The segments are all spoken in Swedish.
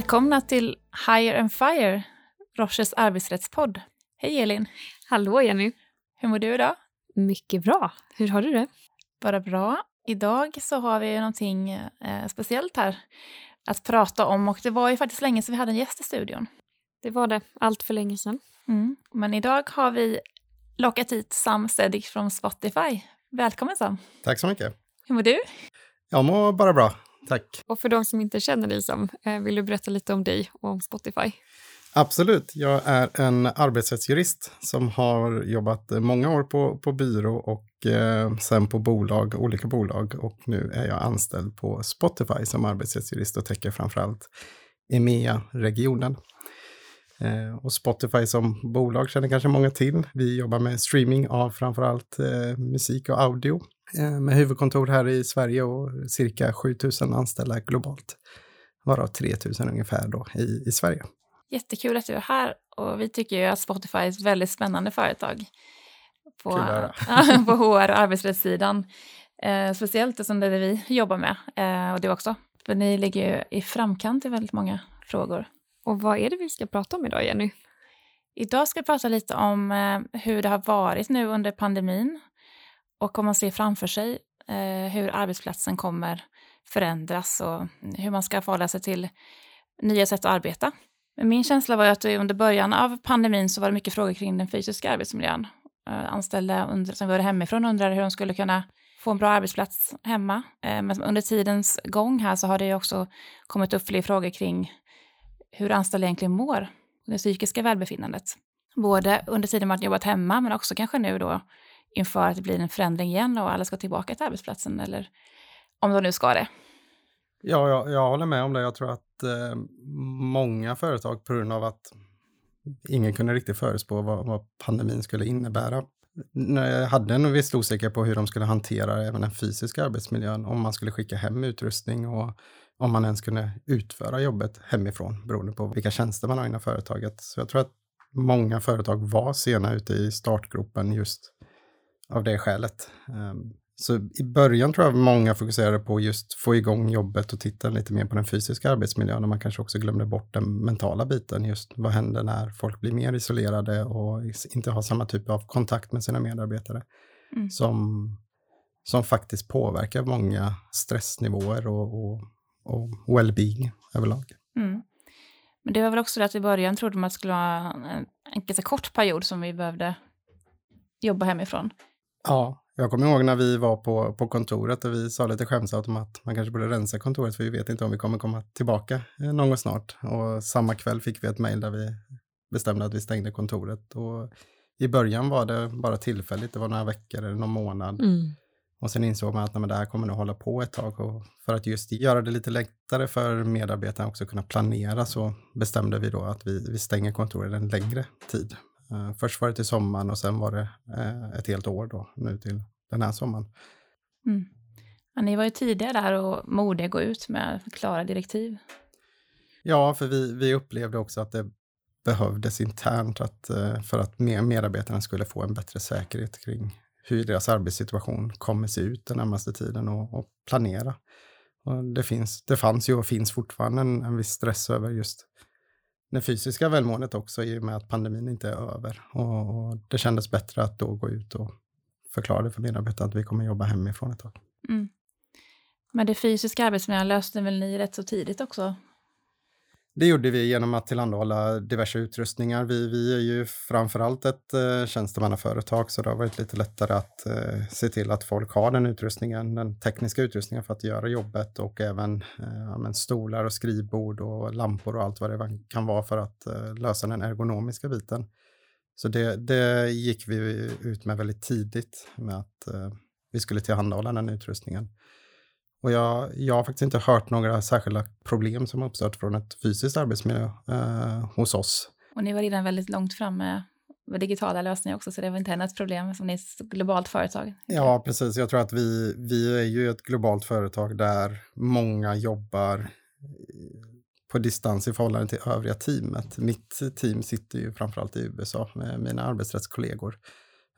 Välkomna till Hire and Fire, Roches arbetsrättspodd. Hej Elin! Hallå Jenny! Hur mår du idag? Mycket bra. Hur har du det? Bara bra. Idag så har vi någonting eh, speciellt här att prata om och det var ju faktiskt länge sedan vi hade en gäst i studion. Det var det, allt för länge sedan. Mm. Men idag har vi lockat hit Sam Sedik från Spotify. Välkommen Sam! Tack så mycket! Hur mår du? Jag mår bara bra, tack. Och för de som inte känner dig Sam, eh, vill du berätta lite om dig och om Spotify? Absolut. Jag är en arbetsrättsjurist som har jobbat många år på, på byrå och eh, sen på bolag, olika bolag och nu är jag anställd på Spotify som arbetsrättsjurist och täcker framförallt EMEA-regionen. Eh, och Spotify som bolag känner kanske många till. Vi jobbar med streaming av framförallt eh, musik och audio eh, med huvudkontor här i Sverige och cirka 7000 anställda globalt. Varav 3000 ungefär då i, i Sverige. Jättekul att du är här och vi tycker ju att Spotify är ett väldigt spännande företag på, på HR och arbetsrättssidan. Eh, speciellt som det är det vi jobbar med eh, och du också. För ni ligger ju i framkant i väldigt många frågor. Och vad är det vi ska prata om idag, Jenny? Idag ska vi prata lite om eh, hur det har varit nu under pandemin och om man ser framför sig eh, hur arbetsplatsen kommer förändras och hur man ska förhålla sig till nya sätt att arbeta. Min känsla var att under början av pandemin så var det mycket frågor kring den fysiska arbetsmiljön. Eh, anställda under, som var hemifrån undrade hur de skulle kunna få en bra arbetsplats hemma. Men under tidens gång här så har det också kommit upp fler frågor kring hur anställda egentligen mår, det psykiska välbefinnandet. Både under tiden man jobbat hemma men också kanske nu då inför att det blir en förändring igen och alla ska tillbaka till arbetsplatsen eller om de nu ska det. Ja, jag, jag håller med om det. Jag tror att eh, många företag på grund av att ingen kunde riktigt förutspå vad, vad pandemin skulle innebära jag hade en viss osäkerhet på hur de skulle hantera även den fysiska arbetsmiljön, om man skulle skicka hem utrustning och om man ens kunde utföra jobbet hemifrån beroende på vilka tjänster man har inom företaget. Så jag tror att många företag var sena ute i startgropen just av det skälet. Ehm, så i början tror jag många fokuserade på just få igång jobbet och titta lite mer på den fysiska arbetsmiljön och man kanske också glömde bort den mentala biten. Just vad händer när folk blir mer isolerade och inte har samma typ av kontakt med sina medarbetare mm. som, som faktiskt påverkar många stressnivåer och, och, och well-being överlag. Mm. Men det var väl också det att i början trodde man att det skulle vara en, en ganska kort period som vi behövde jobba hemifrån. Ja, jag kommer ihåg när vi var på, på kontoret och vi sa lite skämtsamt om att man kanske borde rensa kontoret för vi vet inte om vi kommer komma tillbaka eh, någon gång snart. Och samma kväll fick vi ett mejl där vi bestämde att vi stängde kontoret. Och I början var det bara tillfälligt, det var några veckor eller någon månad. Mm. Och sen insåg man att nej, det här kommer nog hålla på ett tag. Och för att just göra det lite lättare för medarbetarna också kunna planera så bestämde vi då att vi, vi stänger kontoret en längre tid. Uh, först var det till sommaren och sen var det uh, ett helt år då, nu till den här sommaren. Mm. Ja, ni var ju tidiga där och modiga gå ut med klara direktiv. Ja, för vi, vi upplevde också att det behövdes internt att, uh, för att medarbetarna skulle få en bättre säkerhet kring hur deras arbetssituation kommer se ut den närmaste tiden och, och planera. Och det, finns, det fanns ju och finns fortfarande en, en viss stress över just det fysiska välmåendet också i och med att pandemin inte är över. Och, och det kändes bättre att då gå ut och förklara det för medarbetarna att vi kommer jobba hemifrån ett tag. Mm. Men det fysiska arbetsmiljön löste väl ni rätt så tidigt också? Det gjorde vi genom att tillhandahålla diverse utrustningar. Vi, vi är ju framförallt ett eh, tjänstemannaföretag så det har varit lite lättare att eh, se till att folk har den utrustningen, den tekniska utrustningen för att göra jobbet och även eh, stolar och skrivbord och lampor och allt vad det kan vara för att eh, lösa den ergonomiska biten. Så det, det gick vi ut med väldigt tidigt med att eh, vi skulle tillhandahålla den utrustningen. Och jag, jag har faktiskt inte hört några särskilda problem som uppstått från ett fysiskt arbetsmiljö eh, hos oss. Och ni var redan väldigt långt framme med digitala lösningar också, så det var inte ett problem som ni är ett globalt företag. Ja, precis. Jag tror att vi, vi är ju ett globalt företag där många jobbar på distans i förhållande till övriga teamet. Mitt team sitter ju framförallt i USA med mina arbetsrättskollegor.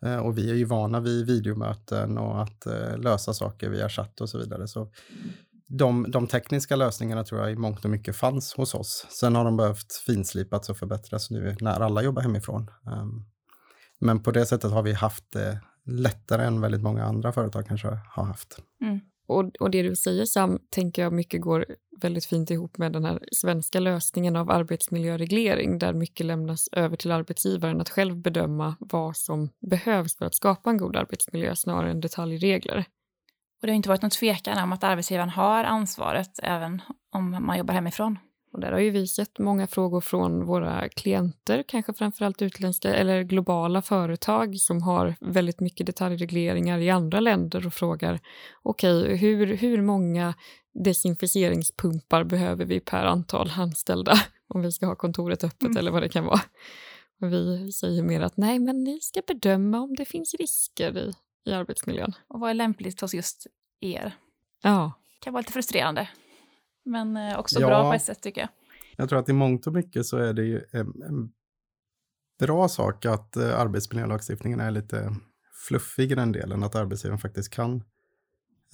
Eh, och vi är ju vana vid videomöten och att eh, lösa saker via chatt och så vidare. Så de, de tekniska lösningarna tror jag i mångt och mycket fanns hos oss. Sen har de behövt finslipas och förbättras nu när alla jobbar hemifrån. Ehm, men på det sättet har vi haft det lättare än väldigt många andra företag kanske har haft. Mm. Och, och det du säger Sam, tänker jag mycket går väldigt fint ihop med den här svenska lösningen av arbetsmiljöreglering där mycket lämnas över till arbetsgivaren att själv bedöma vad som behövs för att skapa en god arbetsmiljö snarare än detaljregler. Och det har inte varit någon tvekan om att arbetsgivaren har ansvaret även om man jobbar hemifrån. Och där har ju vi sett många frågor från våra klienter, kanske framförallt utländska eller globala företag som har väldigt mycket detaljregleringar i andra länder och frågar okej, okay, hur, hur många desinficeringspumpar behöver vi per antal anställda om vi ska ha kontoret öppet mm. eller vad det kan vara. Och vi säger mer att nej, men ni ska bedöma om det finns risker i, i arbetsmiljön. Och vad är lämpligt hos just er? Ja. Det kan vara lite frustrerande. Men eh, också ja, bra på ett sätt tycker jag. Jag tror att i mångt och mycket så är det ju en, en bra sak att eh, arbetsmiljölagstiftningen är lite fluffig i den delen, att arbetsgivaren faktiskt kan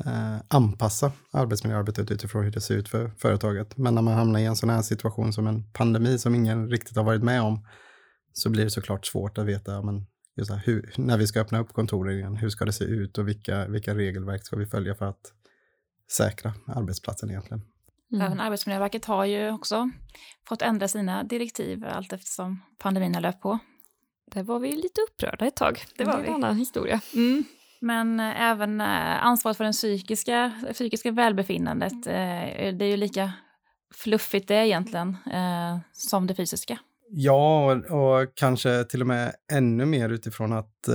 eh, anpassa arbetsmiljöarbetet utifrån hur det ser ut för företaget. Men när man hamnar i en sån här situation som en pandemi som ingen riktigt har varit med om, så blir det såklart svårt att veta men just här, hur, när vi ska öppna upp kontoren igen, hur ska det se ut och vilka, vilka regelverk ska vi följa för att säkra arbetsplatsen egentligen. Mm. Även Arbetsmiljöverket har ju också fått ändra sina direktiv allt eftersom pandemin har löpt på. Där var vi lite upprörda ett tag. Det var en annan historia. Mm. Men äh, även äh, ansvaret för det psykiska, psykiska välbefinnandet, äh, det är ju lika fluffigt det egentligen som det fysiska. Ja, och, och, kanske till och med ännu mer utifrån att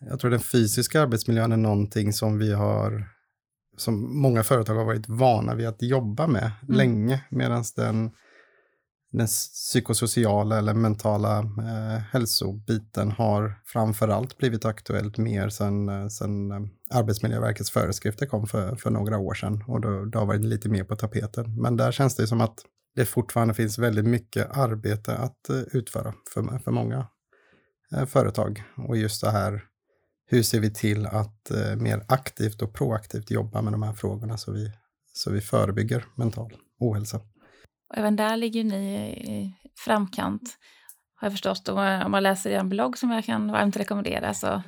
jag tror den fysiska arbetsmiljön är någonting som vi har som många företag har varit vana vid att jobba med mm. länge, medan den, den psykosociala eller mentala eh, hälsobiten har framförallt blivit aktuellt mer sedan eh, sen, eh, Arbetsmiljöverkets föreskrifter kom för, för några år sedan och då, det har varit lite mer på tapeten. Men där känns det som att det fortfarande finns väldigt mycket arbete att uh, utföra för, för många företag. Och just det här hur ser vi till att eh, mer aktivt och proaktivt jobba med de här frågorna så vi, så vi förebygger mental ohälsa? Och även där ligger ni i framkant, har jag förstått. Och om man läser er blogg som jag kan varmt rekommendera så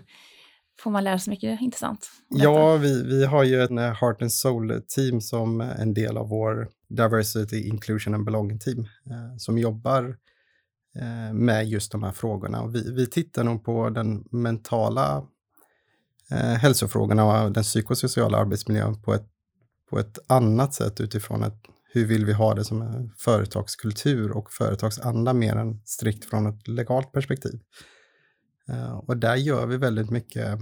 får man lära sig mycket intressant. Ja, vi, vi har ju en eh, Heart and Soul-team som en del av vår Diversity, Inclusion and Belonging-team eh, som jobbar eh, med just de här frågorna. Och vi, vi tittar nog på den mentala eh, hälsofrågorna och den psykosociala arbetsmiljön på ett, på ett annat sätt utifrån ett, hur vill vi ha det som en företagskultur och företagsanda mer än strikt från ett legalt perspektiv. Eh, och där gör vi väldigt mycket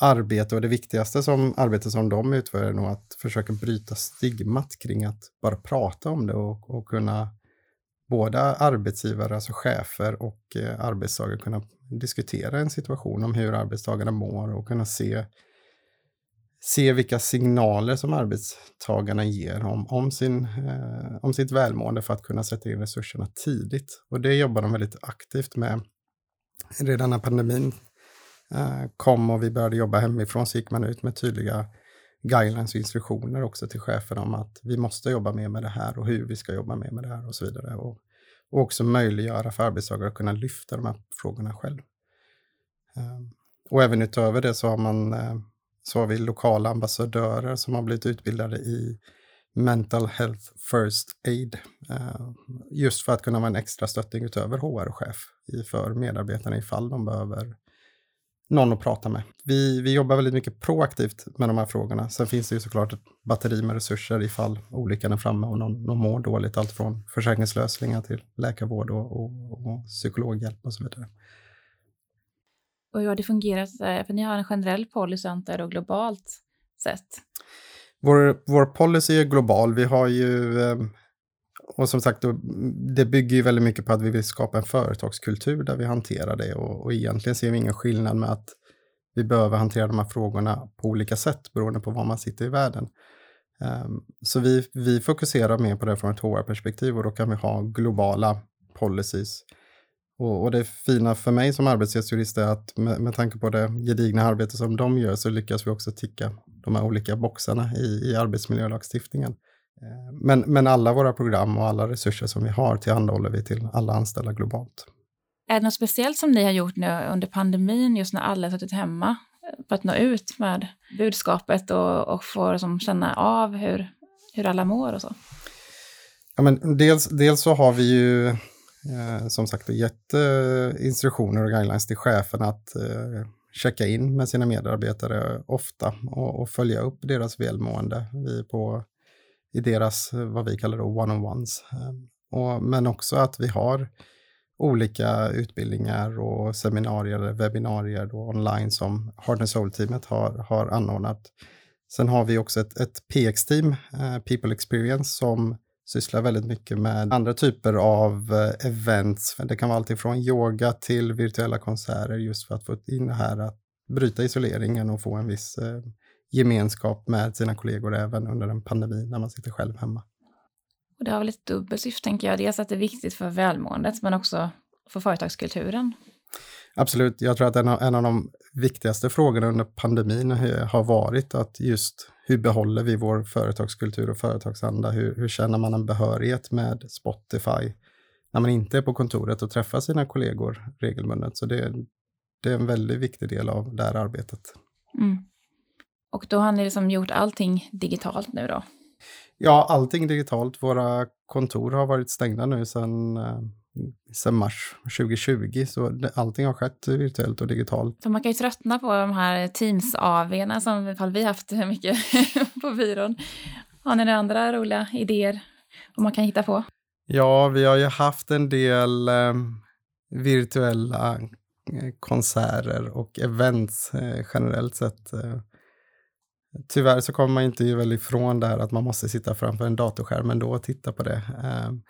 arbete och det viktigaste som arbete som de utför är nog att försöka bryta stigmat kring att bara prata om det och, och kunna båda arbetsgivare, alltså chefer och eh, arbetstagare kunna diskutera en situation om hur arbetstagarna mår och kunna se, se vilka signaler som arbetstagarna ger om, om, sin, eh, om sitt välmående för att kunna sätta in resurserna tidigt. Och det jobbar de väldigt aktivt med. Redan när pandemin eh, kom och vi började jobba hemifrån så gick man ut med tydliga guidelines och instruktioner också till cheferna om att vi måste jobba mer med det här och hur vi ska jobba mer med det här och så vidare. Och och också möjliggöra för arbetstagare att kunna lyfta de här frågorna själv. Ehm, och även utöver det så har, man, eh, så har vi lokala ambassadörer som har blivit utbildade i Mental Health First Aid. Eh, just för att kunna vara en extra stöttning utöver HR-chef för medarbetarna ifall de behöver någon att prata med. Vi, vi jobbar väldigt mycket proaktivt med de här frågorna. Sen finns det ju såklart ett batteri med resurser ifall olyckan är framme och någon, någon mår dåligt. Allt från försäkringslösningar till läkarvård och, och, och psykologhjälp och så vidare. Och hur har det fungerat? Eh, för ni har en generell policy antar och globalt sett. Vår, vår policy är global. Vi har ju eh, och som sagt, det bygger ju väldigt mycket på att vi vill skapa en företagskultur där vi hanterar det och, och egentligen ser vi ingen skillnad med att vi behöver hantera de här frågorna på olika sätt beroende på var man sitter i världen. Um, så vi, vi fokuserar mer på det från ett HR-perspektiv och då kan vi ha globala policies. Och, och, det fina för mig som arbetsrättsjurist är att med, med tanke på det gedigna arbete som de gör så lyckas vi också ticka de här olika boxarna i, i arbetsmiljölagstiftningen. Eh, men, men alla våra program och alla resurser som vi har tillhandahåller vi till alla anställda globalt. Är det något speciellt som ni har gjort nu under pandemin, just när alla har suttit hemma, för att nå ut med budskapet och, och få liksom, känna av hur, hur alla mår och så? Ja, men dels, dels så har vi ju eh, som sagt gett eh, instruktioner och guidelines till chefen att eh, checka in med sina medarbetare ofta och, och följa upp deras välmående vi på, i deras, eh, vad vi kallar one-on-ones. Ehm, men också att vi har olika utbildningar och seminarier eller webbinarier då online som Heart and Soul-teamet har, har anordnat. Sen har vi också ett, ett PX-team, eh, People Experience, som sysslar väldigt mycket med andra typer av eh, events. Det kan vara alltifrån yoga till virtuella konserter just för att få in det här att bryta isoleringen och få en viss eh, gemenskap med sina kollegor även under en pandemi när man sitter själv hemma. Och det har väl ett dubbelt syfte, tänker jag. Dels att det är viktigt för välmåendet, men också för företagskulturen. Absolut. Jag tror att en av, en av de viktigaste frågorna under pandemin har varit att just hur behåller vi vår företagskultur och företagsanda? Hur, hur känner man en behörighet med Spotify när man inte är på kontoret och träffar sina kollegor regelbundet? Så det, det är en väldigt viktig del av det här arbetet. Mm. Och då har ni liksom gjort allting digitalt nu då? Ja, allting digitalt. Våra kontor har varit stängda nu sedan eh, sedan mars 2020, så allting har skett virtuellt och digitalt. För man kan ju tröttna på de här Teams-AWna som vi haft mycket på byrån. Har ni några andra roliga idéer vad man kan hitta på? Ja, vi har ju haft en del eh, virtuella eh, konserter och events eh, generellt sett. Eh. Tyvärr så kommer man inte väl ifrån det här att man måste sitta framför en datorskärm ändå och titta på det. Ehm,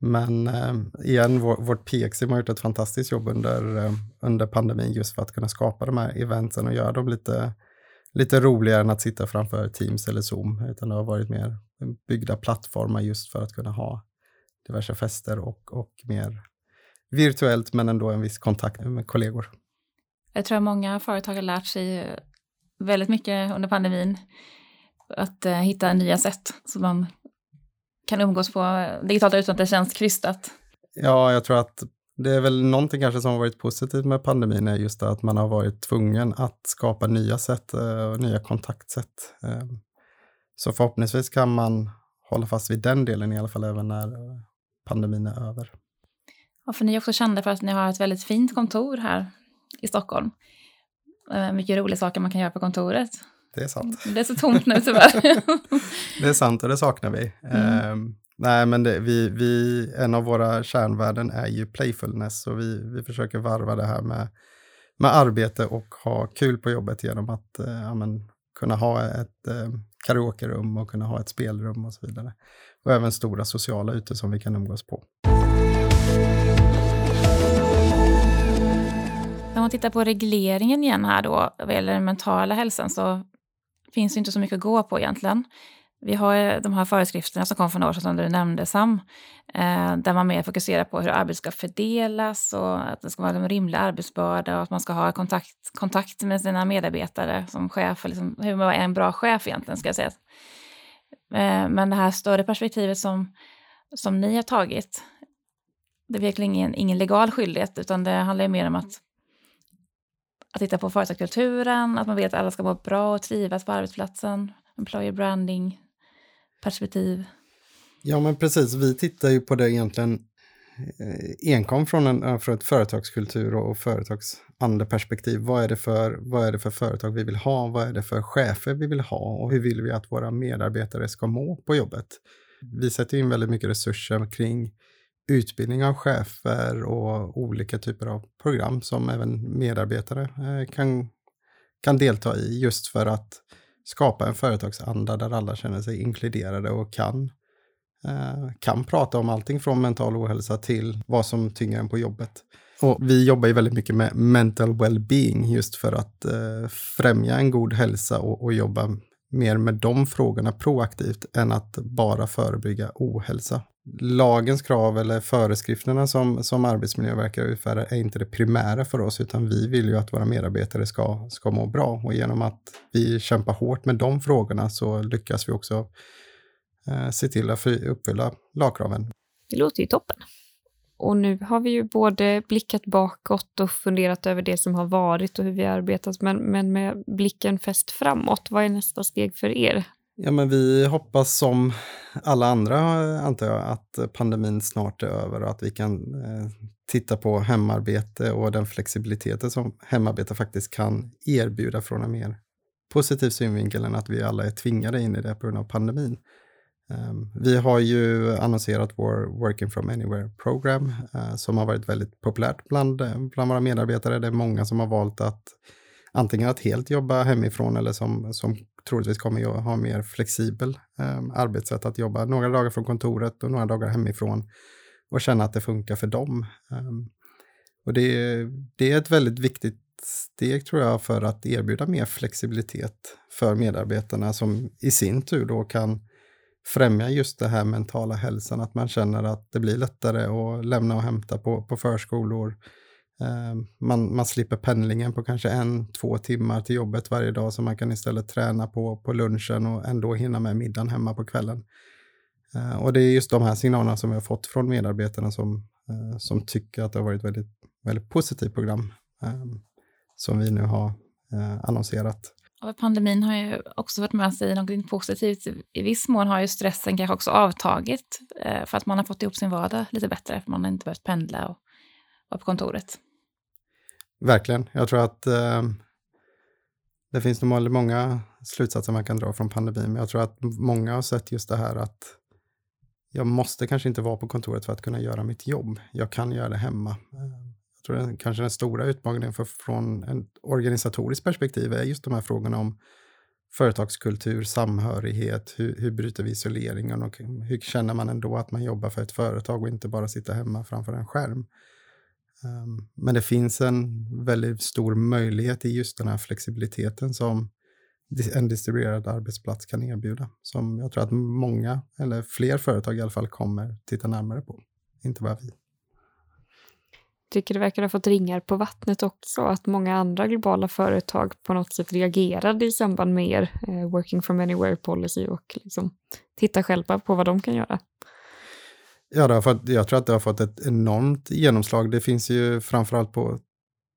men ehm, igen, vårt PXIM har gjort ett fantastiskt jobb under, ehm, under pandemin just för att kunna skapa de här eventen och göra dem lite, lite roligare än att sitta framför Teams eller Zoom. Utan det har varit mer byggda plattformar just för att kunna ha diverse fester och, och mer virtuellt men ändå en viss kontakt med kollegor. Jag tror att många företag har lärt sig väldigt mycket under pandemin. Att uh, hitta nya sätt så man kan umgås på digitalt utan att det känns krystat. Ja, jag tror att det är väl någonting kanske som har varit positivt med pandemin är just att man har varit tvungen att skapa nya sätt eh, och nya kontaktsätt. Ehm, så förhoppningsvis kan man hålla fast vid den delen i alla fall även när eh, pandemin är över. Ja, för ni är också kända för att ni har ett väldigt fint kontor här i Stockholm. Eh, mycket roliga saker man kan göra på kontoret. Det är sant. Det är så tomt nu tyvärr. det är sant och det saknar vi. Mm. Um, nej, men det, vi, vi, en av våra kärnvärden är ju playfulness och vi, vi försöker varva det här med, med arbete och ha kul på jobbet genom att uh, ja, men, kunna ha ett uh, karaokerum och kunna ha ett spelrum och så vidare. Och även stora sociala ute som vi kan umgås på. Man tittar på regleringen igen här då, vad gäller den mentala hälsan, så finns det inte så mycket att gå på egentligen. Vi har de här föreskrifterna som kom för några år sedan som du nämnde Sam, eh, där man mer fokuserar på hur arbetet ska fördelas och att det ska vara en rimlig arbetsbörda och att man ska ha kontakt, kontakt med sina medarbetare som chef, liksom, hur man är en bra chef egentligen ska jag säga. Eh, men det här större perspektivet som, som ni har tagit, det är verkligen ingen, ingen legal skyldighet utan det handlar mer om att att titta på företagskulturen, att man vet att alla ska må bra och trivas på arbetsplatsen, employer branding, perspektiv. Ja, men precis. Vi tittar ju på det egentligen eh, enkom från, en, eh, från ett företagskultur och företagsandeperspektiv. Vad är, det för, vad är det för företag vi vill ha? Vad är det för chefer vi vill ha? Och hur vill vi att våra medarbetare ska må på jobbet? Vi sätter in väldigt mycket resurser kring utbildning av chefer och olika typer av program som även medarbetare eh, kan, kan delta i just för att skapa en företagsanda där alla känner sig inkluderade och kan, eh, kan prata om allting från mental ohälsa till vad som tynger en på jobbet. Och vi jobbar ju väldigt mycket med mental well-being just för att eh, främja en god hälsa och, och jobba mer med de frågorna proaktivt än att bara förebygga ohälsa lagens krav eller föreskrifterna som, som Arbetsmiljöverket utfärdar är inte det primära för oss, utan vi vill ju att våra medarbetare ska, ska må bra. Och genom att vi kämpar hårt med de frågorna så lyckas vi också eh, se till att uppfylla lagkraven. Det låter ju toppen. Och nu har vi ju både blickat bakåt och funderat över det som har varit och hur vi har arbetat, men, men med blicken fäst framåt. Vad är nästa steg för er? Ja, men vi hoppas som alla andra, antar jag, att pandemin snart är över och att vi kan eh, titta på hemarbete och den flexibiliteten som hemarbete faktiskt kan erbjuda från en mer positiv synvinkel än att vi alla är tvingade in i det på grund av pandemin. Um, vi har ju annonserat vår Working from Anywhere program uh, som har varit väldigt populärt bland, eh, bland våra medarbetare. Det är många som har valt att antingen att helt jobba hemifrån eller som, som troligtvis kommer jag ha mer flexibel eh, arbetssätt att jobba några dagar från kontoret och några dagar hemifrån och känna att det funkar för dem. Um, och det, det är ett väldigt viktigt steg tror jag för att erbjuda mer flexibilitet för medarbetarna som i sin tur då kan främja just det här mentala hälsan, att man känner att det blir lättare att lämna och hämta på, på förskolor, Ehm, man, man slipper pendlingen på kanske en, två timmar till jobbet varje dag så man kan istället träna på, på lunchen och ändå hinna med middagen hemma på kvällen. Ehm, och det är just de här signalerna som vi har fått från medarbetarna som, eh, som tycker att det har varit ett väldigt, väldigt positivt program ehm, som vi nu har eh, annonserat. Och pandemin har ju också varit med sig något positivt. I viss mån har ju stressen kanske också avtagit eh, för att man har fått ihop sin vardag lite bättre, för man har inte behövt pendla och vara på kontoret. Verkligen. Jag tror att eh, det finns nog många slutsatser man kan dra från pandemin, men jag tror att många har sett just det här att jag måste kanske inte vara på kontoret för att kunna göra mitt jobb. Jag kan göra det hemma. Jag tror att kanske den stora utmaningen för, från ett organisatoriskt perspektiv är just de här frågorna om företagskultur, samhörighet, hur, hur bryter vi isoleringen och hur känner man ändå att man jobbar för ett företag och inte bara sitter hemma framför en skärm. Ehm, men det finns en väldigt stor möjlighet i just den här flexibiliteten som en distribuerad arbetsplats kan erbjuda. Som jag tror att många, eller fler företag i alla fall, kommer titta närmare på. Inte bara vi. Tycker det verkar ha fått ringar på vattnet också, att många andra globala företag på något sätt reagerade i samband med er eh, Working from anywhere policy och liksom titta själva på vad de kan göra. Ja, det har fått, jag tror att det har fått ett enormt genomslag. Det finns ju framförallt på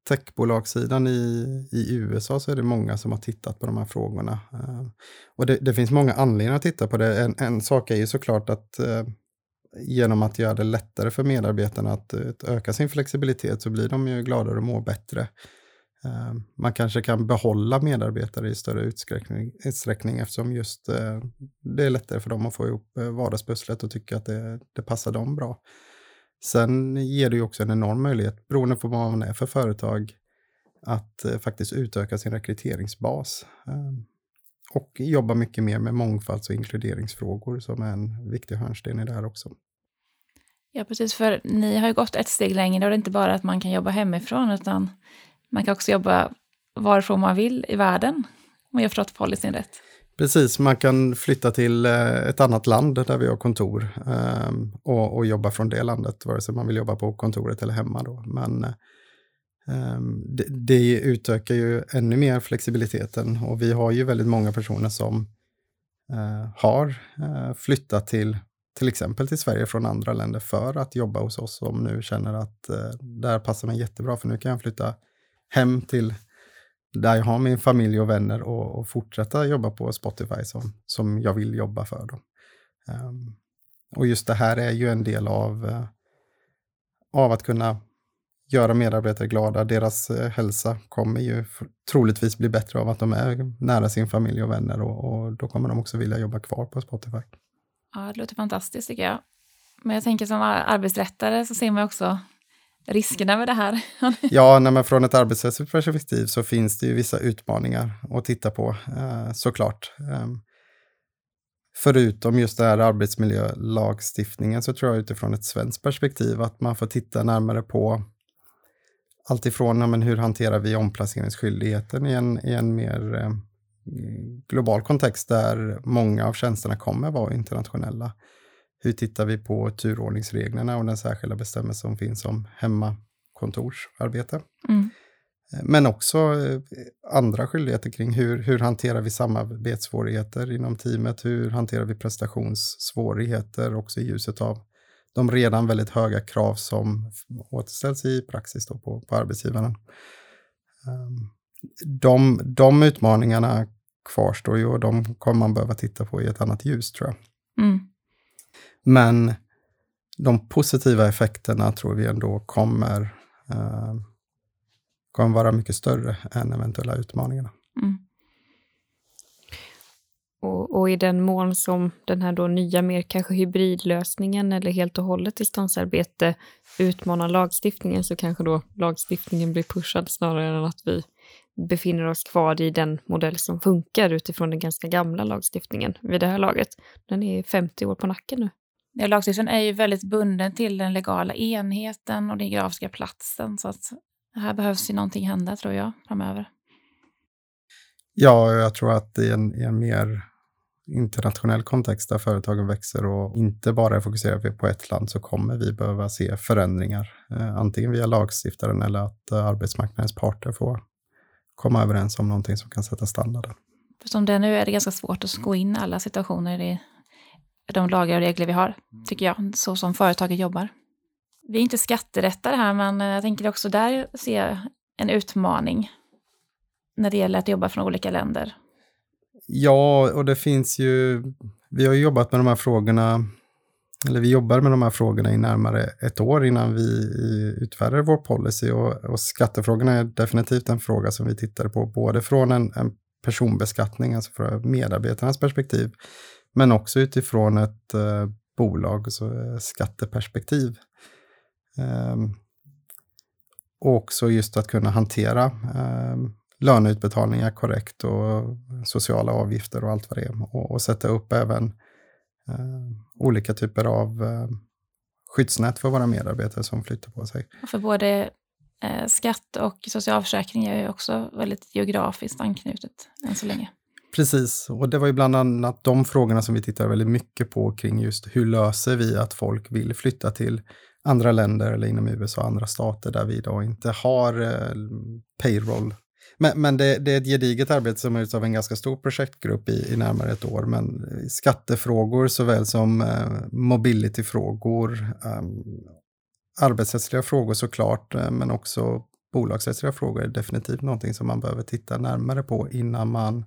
techbolagssidan i, i USA så är det många som har tittat på de här frågorna. Eh, och det, det, finns många anledningar att titta på det. En, en sak är ju såklart att eh, genom att göra det lättare för medarbetarna eh, att, öka sin flexibilitet så blir de ju gladare och mår bättre. Eh, man kanske kan behålla medarbetare i större utsträckning, utsträckning eftersom just eh, det är lättare för dem att få ihop eh, vardagspusslet och tycka att det, det passar dem bra. Sen ger det ju också en enorm möjlighet, beroende på vad man är för företag, att faktiskt utöka sin rekryteringsbas. Och jobba mycket mer med mångfalds och inkluderingsfrågor som är en viktig hörnsten i det här också. Ja, precis, för ni har ju gått ett steg längre och det är inte bara att man kan jobba hemifrån, utan man kan också jobba varifrån man vill i världen, om jag förstått policyn rätt. Precis, man kan flytta till eh, ett annat land där vi har kontor ehm, och, och, jobba från det landet, vare sig man vill jobba på kontoret eller hemma. Då. Men eh, ehm, det, det utökar ju ännu mer flexibiliteten och vi har ju väldigt många personer som eh, har flyttat till till exempel till Sverige från andra länder för att jobba hos oss som nu känner att det här passar mig jättebra för nu kan jag flytta hem till där jag har min familj och vänner och, och fortsätta jobba på Spotify som, som jag vill jobba för. Dem. Um, och just det här är ju en del av, uh, av att kunna göra medarbetare glada. Deras uh, hälsa kommer ju troligtvis bli bättre av att de är nära sin familj och vänner och, och då kommer de också vilja jobba kvar på Spotify. Ja, det låter fantastiskt tycker jag. Men jag tänker som arbetsrättare så ser man också riskerna med det här? ja, nej, men från ett arbetsrättsligt perspektiv så finns det ju vissa utmaningar att titta på eh, såklart. Eh, förutom just det här arbetsmiljölagstiftningen så tror jag utifrån ett svenskt perspektiv att man får titta närmare på alltifrån ja, men hur hanterar vi omplaceringsskyldigheten i en, i en mer eh, global kontext där många av tjänsterna kommer vara internationella. Hur tittar vi på turordningsreglerna och den särskilda bestämmelse som finns om hemmakontorsarbete? Mm. Men också eh, andra skyldigheter kring hur, hur hanterar vi samarbetssvårigheter inom teamet? Hur hanterar vi prestationssvårigheter också i ljuset av de redan väldigt höga krav som återställs i praxis då på, på arbetsgivaren. Ehm, de, de utmaningarna kvarstår ju och de kommer man behöva titta på i ett annat ljus tror jag. Mm. Men de positiva effekterna tror vi ändå kommer, eh, kommer vara mycket större än eventuella utmaningarna. Mm. Och, och, i den mån som den här då nya, mer kanske hybridlösningen eller helt och hållet distansarbete utmanar lagstiftningen så kanske då lagstiftningen blir pushad snarare än att vi befinner oss kvar i den modell som funkar utifrån den ganska gamla lagstiftningen vid det här laget. Den är 50 år på nacken nu. Ja, lagstiftningen är ju väldigt bunden till den legala enheten och den geografiska platsen så att här behövs ju någonting hända tror jag framöver. Ja, jag tror att i en, i en mer internationell kontext där företagen växer och inte bara är fokuserade på ett land så kommer vi behöva se förändringar. Eh, antingen via lagstiftaren eller att eh, arbetsmarknadens parter får komma överens om någonting som kan sätta standarden. För som det är nu är det ganska svårt att gå in alla situationer i de lagar och regler vi har, tycker jag, så som företaget jobbar. Vi är inte skatterättare här, men jag tänker också där se en utmaning när det gäller att jobba från olika länder. Ja, och det finns ju... Vi har jobbat med de här frågorna, eller vi jobbar med de här frågorna i närmare ett år innan vi utfärdade vår policy och, och skattefrågorna är definitivt en fråga som vi tittade på, både från en, en personbeskattning, alltså från medarbetarnas perspektiv, men också utifrån ett eh, bolag, alltså skatteperspektiv. Um, och också just att kunna hantera eh, löneutbetalningar korrekt och sociala avgifter och allt vad det är. Och, och sätta upp även olika typer av uh, skyddsnät för våra medarbetare som flyttar på sig. För både eh, skatt och socialförsäkring är ju också väldigt geografiskt anknutet än så länge. Precis, och det var ju bland annat de frågorna som vi tittade väldigt mycket på kring just hur löser vi att folk vill flytta till andra länder eller inom USA och andra stater där vi idag inte har eh, payroll. Men, men det, det, är ett gediget arbete som är av en ganska stor projektgrupp i, i, närmare ett år. Men skattefrågor såväl som eh, mobilityfrågor, eh, arbetsrättsliga frågor såklart, eh, men också bolagsrättsliga frågor är definitivt någonting som man behöver titta närmare på innan man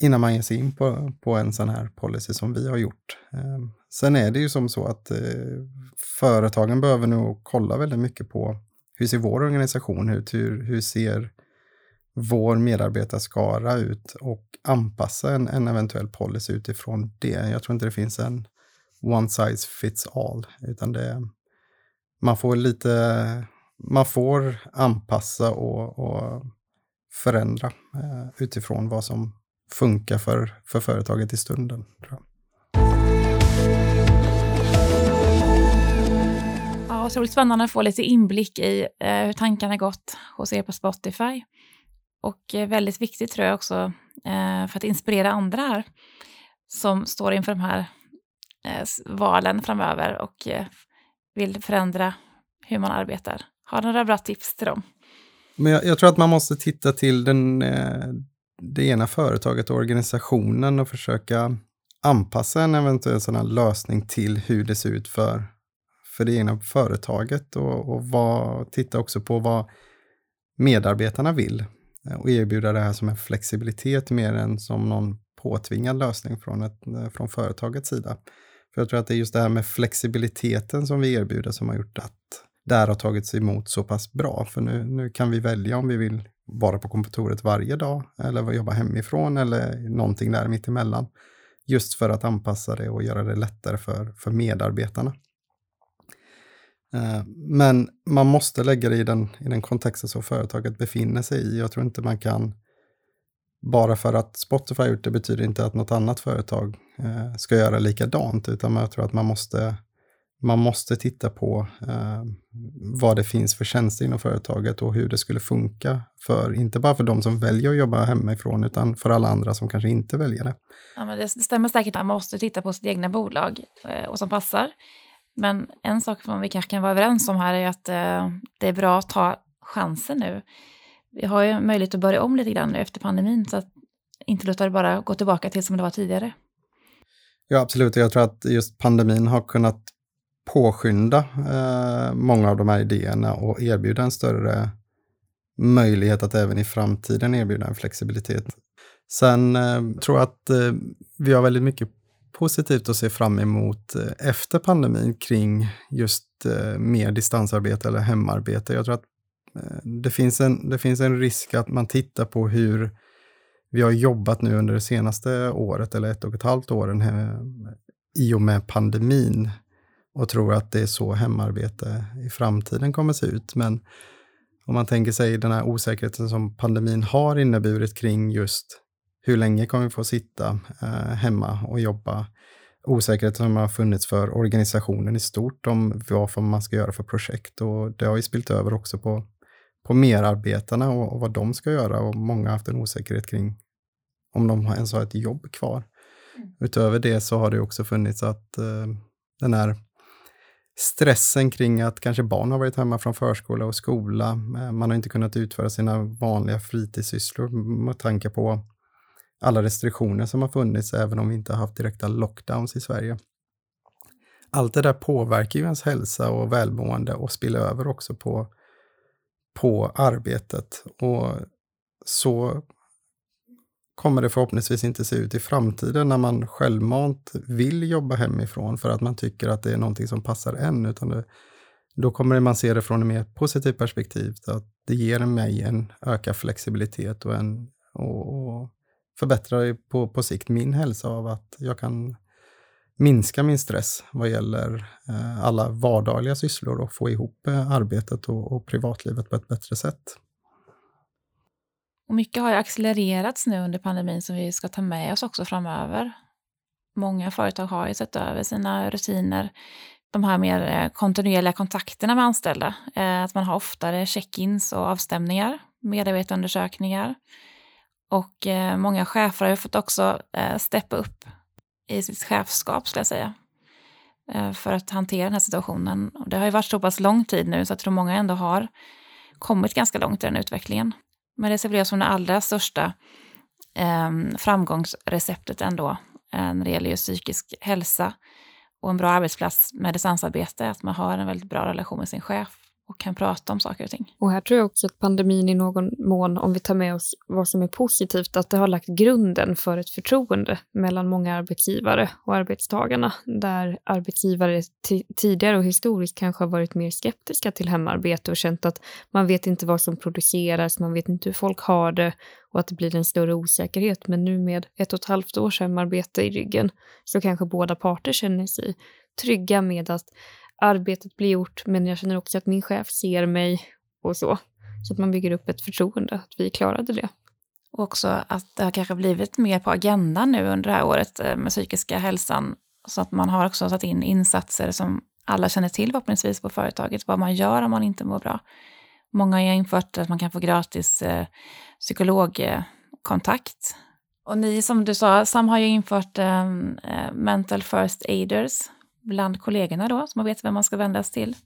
innan man ger sig in på, på en sån här policy som vi har gjort. Eh, sen är det ju som så att eh, företagen behöver nog kolla väldigt mycket på hur ser vår organisation ut? Hur, hur ser vår medarbetarskara ut och anpassa en, en eventuell policy utifrån det. Jag tror inte det finns en one size fits all, utan det, man får lite, man får anpassa och, och förändra eh, utifrån vad som funkar för, för företaget i stunden. Tror jag. Ja, otroligt spännande att få lite inblick i eh, hur tankarna gått hos er på Spotify. Och eh, väldigt viktigt tror jag också eh, för att inspirera andra här som står inför de här eh, valen framöver och vill förändra hur man arbetar. Har du några bra tips till dem? Men jag, jag, tror att man måste titta till den, det ena företaget och organisationen och försöka anpassa en eventuell sådan lösning till hur det ser ut för, för det ena företaget och, och vad, titta också på vad medarbetarna vill Eh, och erbjuda det här som en flexibilitet mer än som någon påtvingad lösning från, ett, eh, från företagets sida. För jag tror att det är just det här med flexibiliteten som vi erbjuder som har gjort att det här har tagits emot så pass bra. För nu, nu kan vi välja om vi vill vara på kontoret varje dag eller jobba hemifrån eller någonting där mittemellan. Just för att anpassa det och göra det lättare för, för medarbetarna. Eh, men man måste lägga det i den, i den kontexten som företaget befinner sig i. Jag tror inte man kan, bara för att Spotify har gjort det betyder inte att något annat företag eh, ska göra likadant, utan jag tror att man måste man måste titta på eh, vad det finns för tjänster inom företaget och hur det skulle funka för, inte bara för de som väljer att jobba hemifrån, utan för alla andra som kanske inte väljer det. Ja, men det stämmer säkert man måste titta på sitt egna bolag eh, och som passar. Men en sak som vi kanske kan vara överens om här är att eh, det är bra att ta chansen nu. Vi har ju möjlighet att börja om lite grann nu efter pandemin, så att inte låta det bara gå tillbaka till som det var tidigare. Ja, absolut. Jag tror att just pandemin har kunnat påskynda eh, många av de här idéerna och erbjuda en större möjlighet att även i framtiden erbjuda en flexibilitet. Sen eh, tror jag att eh, vi har väldigt mycket positivt att se fram emot eh, efter pandemin kring just eh, mer distansarbete eller hemarbete. Jag tror att eh, det finns, en, det finns en risk att man tittar på hur vi har jobbat nu under det senaste året eller ett och ett halvt åren i och med pandemin och tror att det är så hemarbete i framtiden kommer se ut. Men om man tänker sig den här osäkerheten som pandemin har inneburit kring just hur länge kommer vi få sitta eh, hemma och jobba? Osäkerheten som har funnits för organisationen i stort om vad man ska göra för projekt och det har ju spilt över också på, på merarbetarna och, och vad de ska göra och många har haft en osäkerhet kring om de ens har ett jobb kvar. Mm. Utöver det så har det också funnits att eh, den här stressen kring att kanske barn har varit hemma från förskola och skola. Eh, man har inte kunnat utföra sina vanliga fritidssysslor med tanke på alla restriktioner som har funnits, även om vi inte har haft direkta lockdowns i Sverige. Allt det där påverkar ju ens hälsa och välmående och spiller över också på, på arbetet. Och så kommer det förhoppningsvis inte se ut i framtiden när man självmant vill jobba hemifrån för att man tycker att det är någonting som passar en, utan det, då kommer man se det från ett mer positivt perspektiv, att det ger mig en ökad flexibilitet och, en, och, och förbättrar på, på sikt min hälsa av att jag kan minska min stress vad gäller eh, alla vardagliga sysslor och få ihop eh, arbetet och, och privatlivet på ett bättre sätt. Och mycket har ju accelererats nu under pandemin som vi ska ta med oss också framöver. Många företag har ju sett över sina rutiner, de här mer eh, kontinuerliga kontakterna med anställda. Eh, att man har oftare check-ins och avstämningar, medarbetarundersökningar. Och eh, många chefer har ju fått också eh, steppa upp i sitt chefskap, skulle jag säga, eh, för att hantera den här situationen. Och det har ju varit så pass lång tid nu så jag tror många ändå har kommit ganska långt i den utvecklingen. Men det ser som det allra största eh, framgångsreceptet ändå eh, när det gäller just psykisk hälsa och en bra arbetsplats med distansarbete, att man har en väldigt bra relation med sin chef och kan prata om saker och ting. Och här tror jag också att pandemin i någon mån, om vi tar med oss vad som är positivt, att det har lagt grunden för ett förtroende mellan många arbetsgivare och arbetstagarna, där arbetsgivare tidigare och historiskt kanske har varit mer skeptiska till hemarbete och känt att man vet inte vad som produceras, man vet inte hur folk har det och att det blir en större osäkerhet. Men nu med ett och ett halvt års hemarbete i ryggen så kanske båda parter känner sig trygga med att arbetet blir gjort, men jag känner också att min chef ser mig och så. Så att man bygger upp ett förtroende, att vi klarade det. Och också att det har kanske blivit mer på agendan nu under det här året eh, med psykiska hälsan. Så att man har också satt in insatser som alla känner till förhoppningsvis på företaget, vad man gör om man inte mår bra. Många har infört att man kan få gratis eh, psykologkontakt. Och ni, som du sa, Sam har ju infört eh, eh Mental First Aiders bland kollegorna då, så man vet vem man ska vända sig till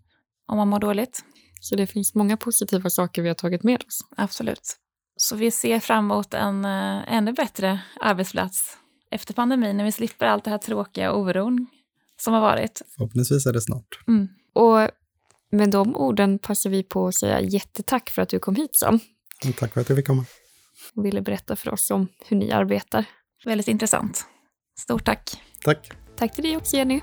om man mår dåligt. Så det finns många positiva saker vi har tagit med oss. Absolut. Så vi ser fram emot en uh, ännu bättre arbetsplats efter pandemin, när vi slipper allt det här tråkiga oron som har varit. Förhoppningsvis är det snart. Mm. Och med de orden passar vi på att säga jättetack för att du kom hit Sam. Tack för att jag fick komma. Och ville berätta för oss om hur ni arbetar. Väldigt intressant. Stort tack. Tack. Tack till dig också Jenny.